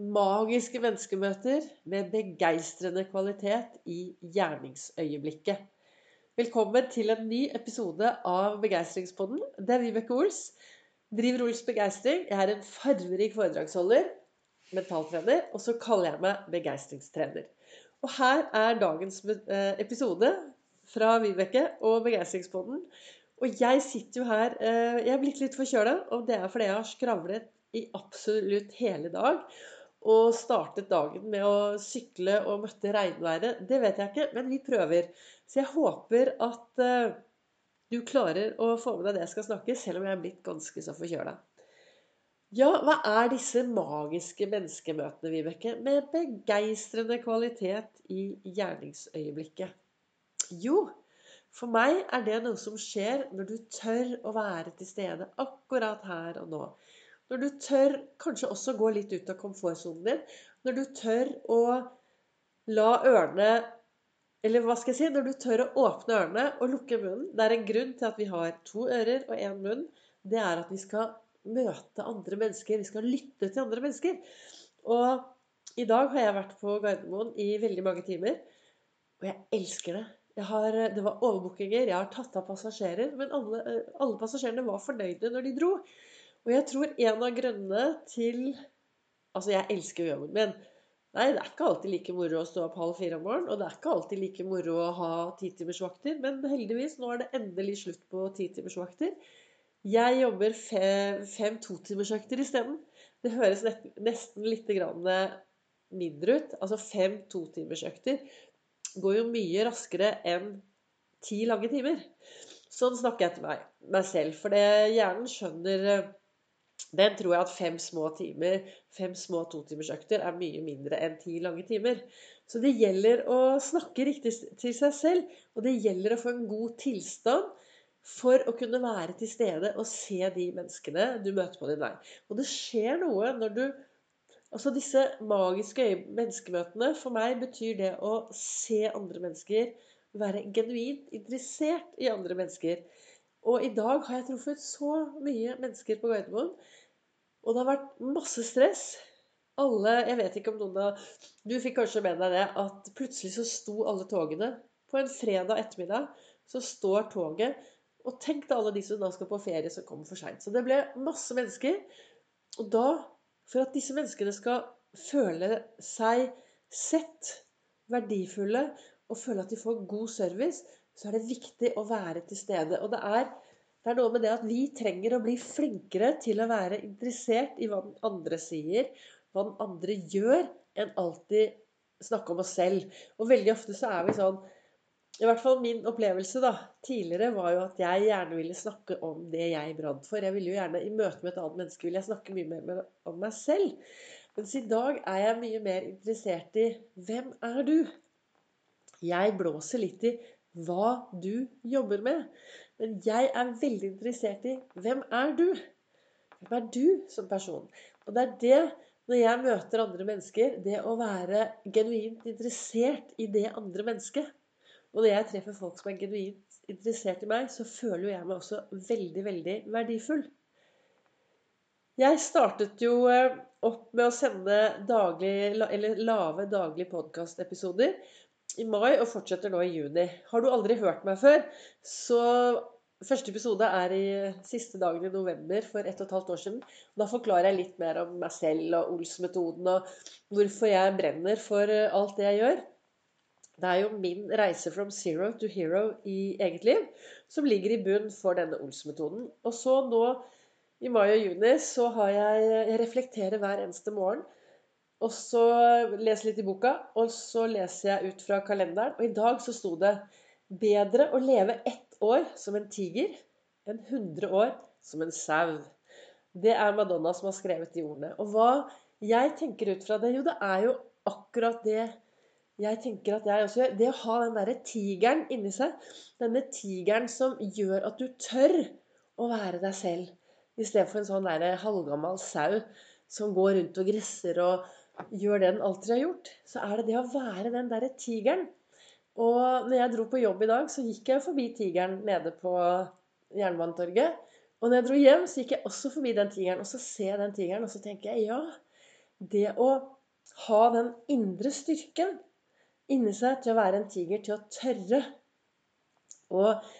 magiske menneskemøter med begeistrende kvalitet i gjerningsøyeblikket. Velkommen til en ny episode av Begeistringspodden. Det er Vibeke Ols. Driver Ols Begeistring. Jeg er en farverik foredragsholder, mentaltrener, og så kaller jeg meg begeistringstrener. Og her er dagens eh, episode fra Vibeke og Begeistringspodden. Og jeg sitter jo her eh, Jeg er blitt litt forkjøla, og det er fordi jeg har skravlet i absolutt hele dag og startet dagen med å sykle og møtte regnværet. Det vet jeg ikke, men vi prøver. Så jeg håper at uh, du klarer å få med deg det jeg skal snakke, selv om jeg er blitt ganske så forkjøla. Ja, hva er disse magiske menneskemøtene, Vibeke, med begeistrende kvalitet i gjerningsøyeblikket? Jo, for meg er det noe som skjer når du tør å være til stede akkurat her og nå. Når du tør kanskje også gå litt ut av komfortsonen din. Når du tør å la ørene Eller hva skal jeg si? Når du tør å åpne ørene og lukke munnen. Det er en grunn til at vi har to ører og én munn. Det er at vi skal møte andre mennesker. Vi skal lytte til andre mennesker. Og i dag har jeg vært på Gardermoen i veldig mange timer. Og jeg elsker det. Har, det var overbookinger, jeg har tatt av passasjerer. Men alle, alle passasjerene var fornøyde når de dro. Og jeg tror en av grunnene til Altså, jeg elsker jobben min. Nei, det er ikke alltid like moro å stå opp halv fire om morgenen. Og det er ikke alltid like moro å ha titimersvakter. Men heldigvis, nå er det endelig slutt på titimersvakter. Jeg jobber fem, fem totimersøkter isteden. Det høres nesten litt mindre ut. Altså fem totimersøkter går jo mye raskere enn ti lange timer. Sånn snakker jeg til meg, meg selv. For det hjernen skjønner den tror jeg at fem små timer, fem små totimersøkter er mye mindre enn ti lange timer. Så det gjelder å snakke riktig til seg selv, og det gjelder å få en god tilstand for å kunne være til stede og se de menneskene du møter på din vei. Og det skjer noe når du Altså disse magiske menneskemøtene For meg betyr det å se andre mennesker, være genuint interessert i andre mennesker. Og i dag har jeg truffet så mye mennesker på Gardermoen. Og det har vært masse stress. Alle, Jeg vet ikke om noen av Du fikk kanskje med deg det at plutselig så sto alle togene. På en fredag ettermiddag så står toget. Og tenk deg alle de som da skal på ferie, som kommer for seint. Så det ble masse mennesker. Og da, for at disse menneskene skal føle seg sett, verdifulle, og føle at de får god service, så er det viktig å være til stede. Og det er, det er, noe med det at vi trenger å bli flinkere til å være interessert i hva den andre sier, hva den andre gjør, enn alltid snakke om oss selv. Og veldig ofte så er vi sånn i hvert fall min opplevelse da, tidligere var jo at jeg gjerne ville snakke om det jeg brant for. Jeg ville jo gjerne I møte med et annet menneske ville jeg snakke mye mer om meg selv. Mens i dag er jeg mye mer interessert i hvem er du? Jeg blåser litt i hva du jobber med. Men jeg er veldig interessert i hvem er du? Hvem er du som person? Og det er det, når jeg møter andre mennesker, det å være genuint interessert i det andre mennesket. Og når jeg treffer folk som er genuint interessert i meg, så føler jeg meg også veldig, veldig verdifull. Jeg startet jo eh, opp med å sende daglig, eller lave daglige podkastepisoder i mai og fortsetter nå i juni. Har du aldri hørt meg før, så Første episode er i siste dagen i november for ett og et halvt år siden. Da forklarer jeg litt mer om meg selv og Ols-metoden og hvorfor jeg brenner for eh, alt det jeg gjør. Det er jo min reise from zero to hero i eget liv som ligger i bunn for denne Ols-metoden. Og så nå i mai og juni så har jeg Jeg reflekterer hver eneste morgen og så leser litt i boka, og så leser jeg ut fra kalenderen. Og i dag så sto det 'Bedre å leve ett år som en tiger enn 100 år som en sau'. Det er Madonna som har skrevet de ordene. Og hva jeg tenker ut fra det Jo, det er jo akkurat det jeg tenker at jeg også gjør. Det å ha den derre tigeren inni seg. Denne tigeren som gjør at du tør å være deg selv. I stedet for en sånn derre halvgammal sau som går rundt og gresser og gjør det den alltid har gjort, så er det det å være den derre tigeren. Og når jeg dro på jobb i dag, så gikk jeg forbi tigeren nede på Jernbanetorget. Og når jeg dro hjem, så gikk jeg også forbi den tigeren. Og så ser jeg den tigeren, og så tenker jeg ja, det å ha den indre styrken inni seg til å være en tiger, til å tørre. Og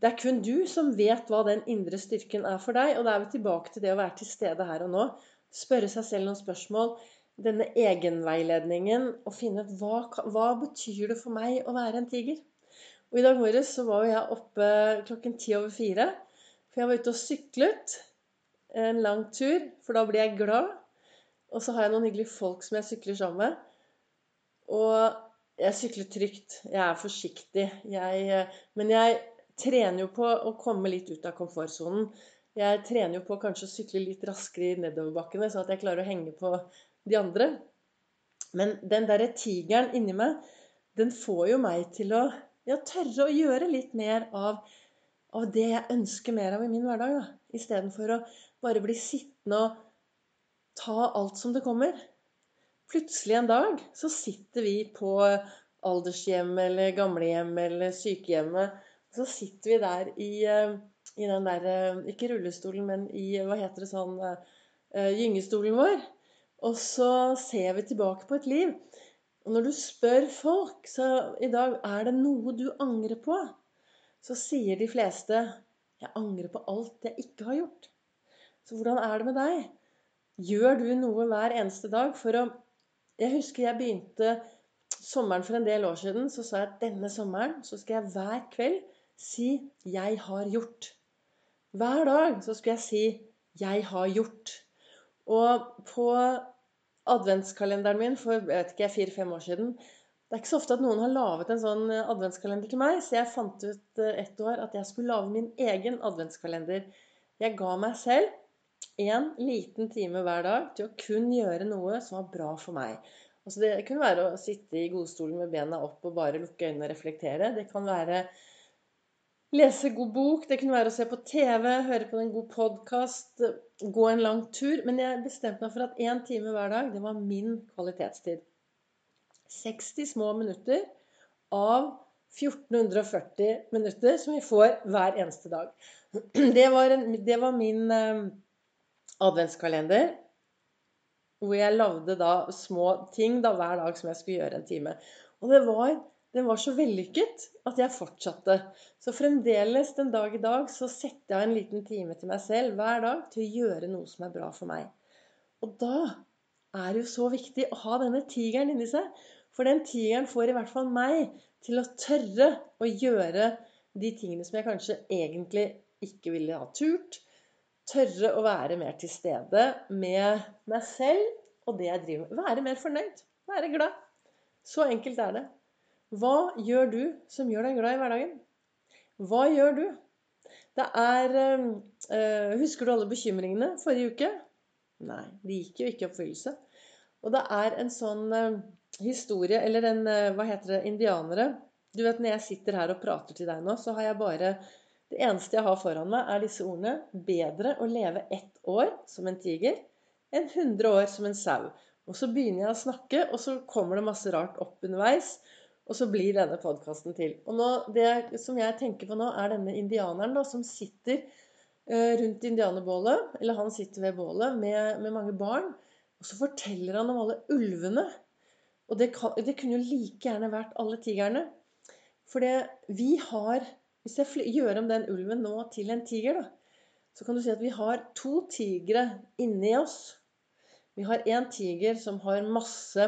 det er kun du som vet hva den indre styrken er for deg. Og da er vi tilbake til det å være til stede her og nå. Spørre seg selv noen spørsmål. Denne egenveiledningen. Og finne ut hva, hva betyr det for meg å være en tiger. Og i dag morges så var jeg oppe klokken ti over fire. For jeg var ute og syklet en lang tur, for da blir jeg glad. Og så har jeg noen hyggelige folk som jeg sykler sammen med. Og jeg sykler trygt. Jeg er forsiktig. Jeg, men jeg trener jo på å komme litt ut av komfortsonen. Jeg trener jo på kanskje å sykle litt raskere i nedoverbakkene, sånn at jeg klarer å henge på de andre. Men den derre tigeren inni meg, den får jo meg til å ja, tørre å gjøre litt mer av, av det jeg ønsker mer av i min hverdag. da. Istedenfor å bare bli sittende og ta alt som det kommer. Plutselig en dag så sitter vi på aldershjem eller gamlehjem eller sykehjemmet så sitter vi der i, eh, i den der eh, Ikke rullestolen, men i Hva heter det sånn uh, Gyngestolen vår. Og så ser vi tilbake på et liv. Og når du spør folk så i dag er det noe du angrer på, så sier de fleste 'Jeg angrer på alt jeg ikke har gjort'. Så hvordan er det med deg? Gjør du noe hver eneste dag for å Jeg husker jeg begynte sommeren for en del år siden. Så sa jeg at denne sommeren så skal jeg hver kveld si 'jeg har gjort'. Hver dag så skulle jeg si 'jeg har gjort'. Og på adventskalenderen min for jeg vet ikke, fire-fem år siden Det er ikke så ofte at noen har laget en sånn adventskalender til meg, så jeg fant ut eh, et år at jeg skulle lage min egen adventskalender. Jeg ga meg selv en liten time hver dag til å kun gjøre noe som var bra for meg. Altså det kunne være å sitte i godstolen med bena opp og bare lukke øynene og reflektere. Det kan være Lese god bok, det kunne være å se på TV, høre på en god podkast, gå en lang tur. Men jeg bestemte meg for at én time hver dag, det var min kvalitetstid. 60 små minutter av 1440 minutter som vi får hver eneste dag. Det var, en, det var min eh, adventskalender. Hvor jeg lagde da små ting da, hver dag som jeg skulle gjøre en time. Og det var den var så vellykket at jeg fortsatte. Så fremdeles den dag i dag så setter jeg en liten time til meg selv hver dag til å gjøre noe som er bra for meg. Og da er det jo så viktig å ha denne tigeren inni seg. For den tigeren får i hvert fall meg til å tørre å gjøre de tingene som jeg kanskje egentlig ikke ville ha turt. Tørre å være mer til stede med meg selv og det jeg driver med. Være mer fornøyd. Være glad. Så enkelt er det. Hva gjør du som gjør deg glad i hverdagen? Hva gjør du? Det er øh, Husker du alle bekymringene forrige uke? Nei, de gikk jo ikke i oppfyllelse. Og det er en sånn øh, historie Eller en Hva heter det? Indianere. Du vet, Når jeg sitter her og prater til deg nå, så har jeg bare Det eneste jeg har foran meg, er disse ordene. Bedre å leve ett år som en tiger enn 100 år som en sau. Og så begynner jeg å snakke, og så kommer det masse rart opp underveis. Og så blir denne podkasten til. Og nå, det som jeg tenker på nå, er denne indianeren da, som sitter uh, rundt indianerbålet. Eller han sitter ved bålet med, med, mange barn. Og så forteller han om alle ulvene. Og det, kan, det kunne jo like gjerne vært alle tigerne. For det vi har Hvis jeg gjør om den ulven nå til en tiger, da, så kan du si at vi har to tigre inni oss. Vi har en tiger som har masse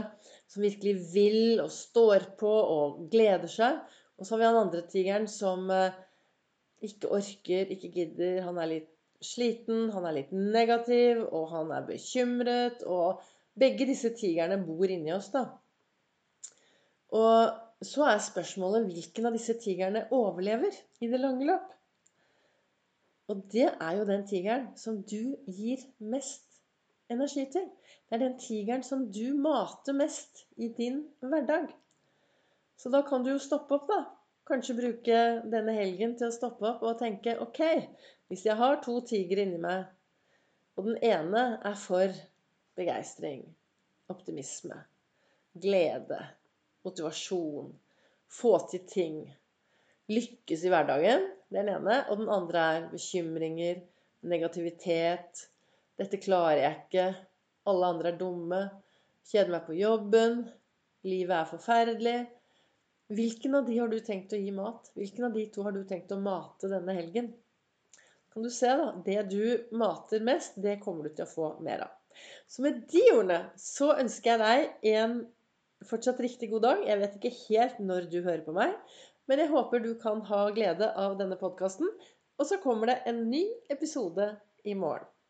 som virkelig vil og står på og gleder seg. Og så har vi han andre tigeren som eh, ikke orker, ikke gidder. Han er litt sliten, han er litt negativ, og han er bekymret. Og begge disse tigerne bor inni oss, da. Og så er spørsmålet hvilken av disse tigerne overlever i det lange løp. Og det er jo den tigeren som du gir mest energi til. Det er den tigeren som du mater mest i din hverdag. Så da kan du jo stoppe opp, da. Kanskje bruke denne helgen til å stoppe opp og tenke OK, hvis jeg har to tigre inni meg, og den ene er for begeistring, optimisme, glede, motivasjon, få til ting, lykkes i hverdagen, det er den ene, og den andre er bekymringer, negativitet, dette klarer jeg ikke, alle andre er dumme. Kjeder meg på jobben. Livet er forferdelig. Hvilken av de har du tenkt å gi mat? Hvilken av de to har du tenkt å mate denne helgen? Kan du se, da. Det du mater mest, det kommer du til å få mer av. Så med de ordene så ønsker jeg deg en fortsatt riktig god dag. Jeg vet ikke helt når du hører på meg, men jeg håper du kan ha glede av denne podkasten. Og så kommer det en ny episode i morgen.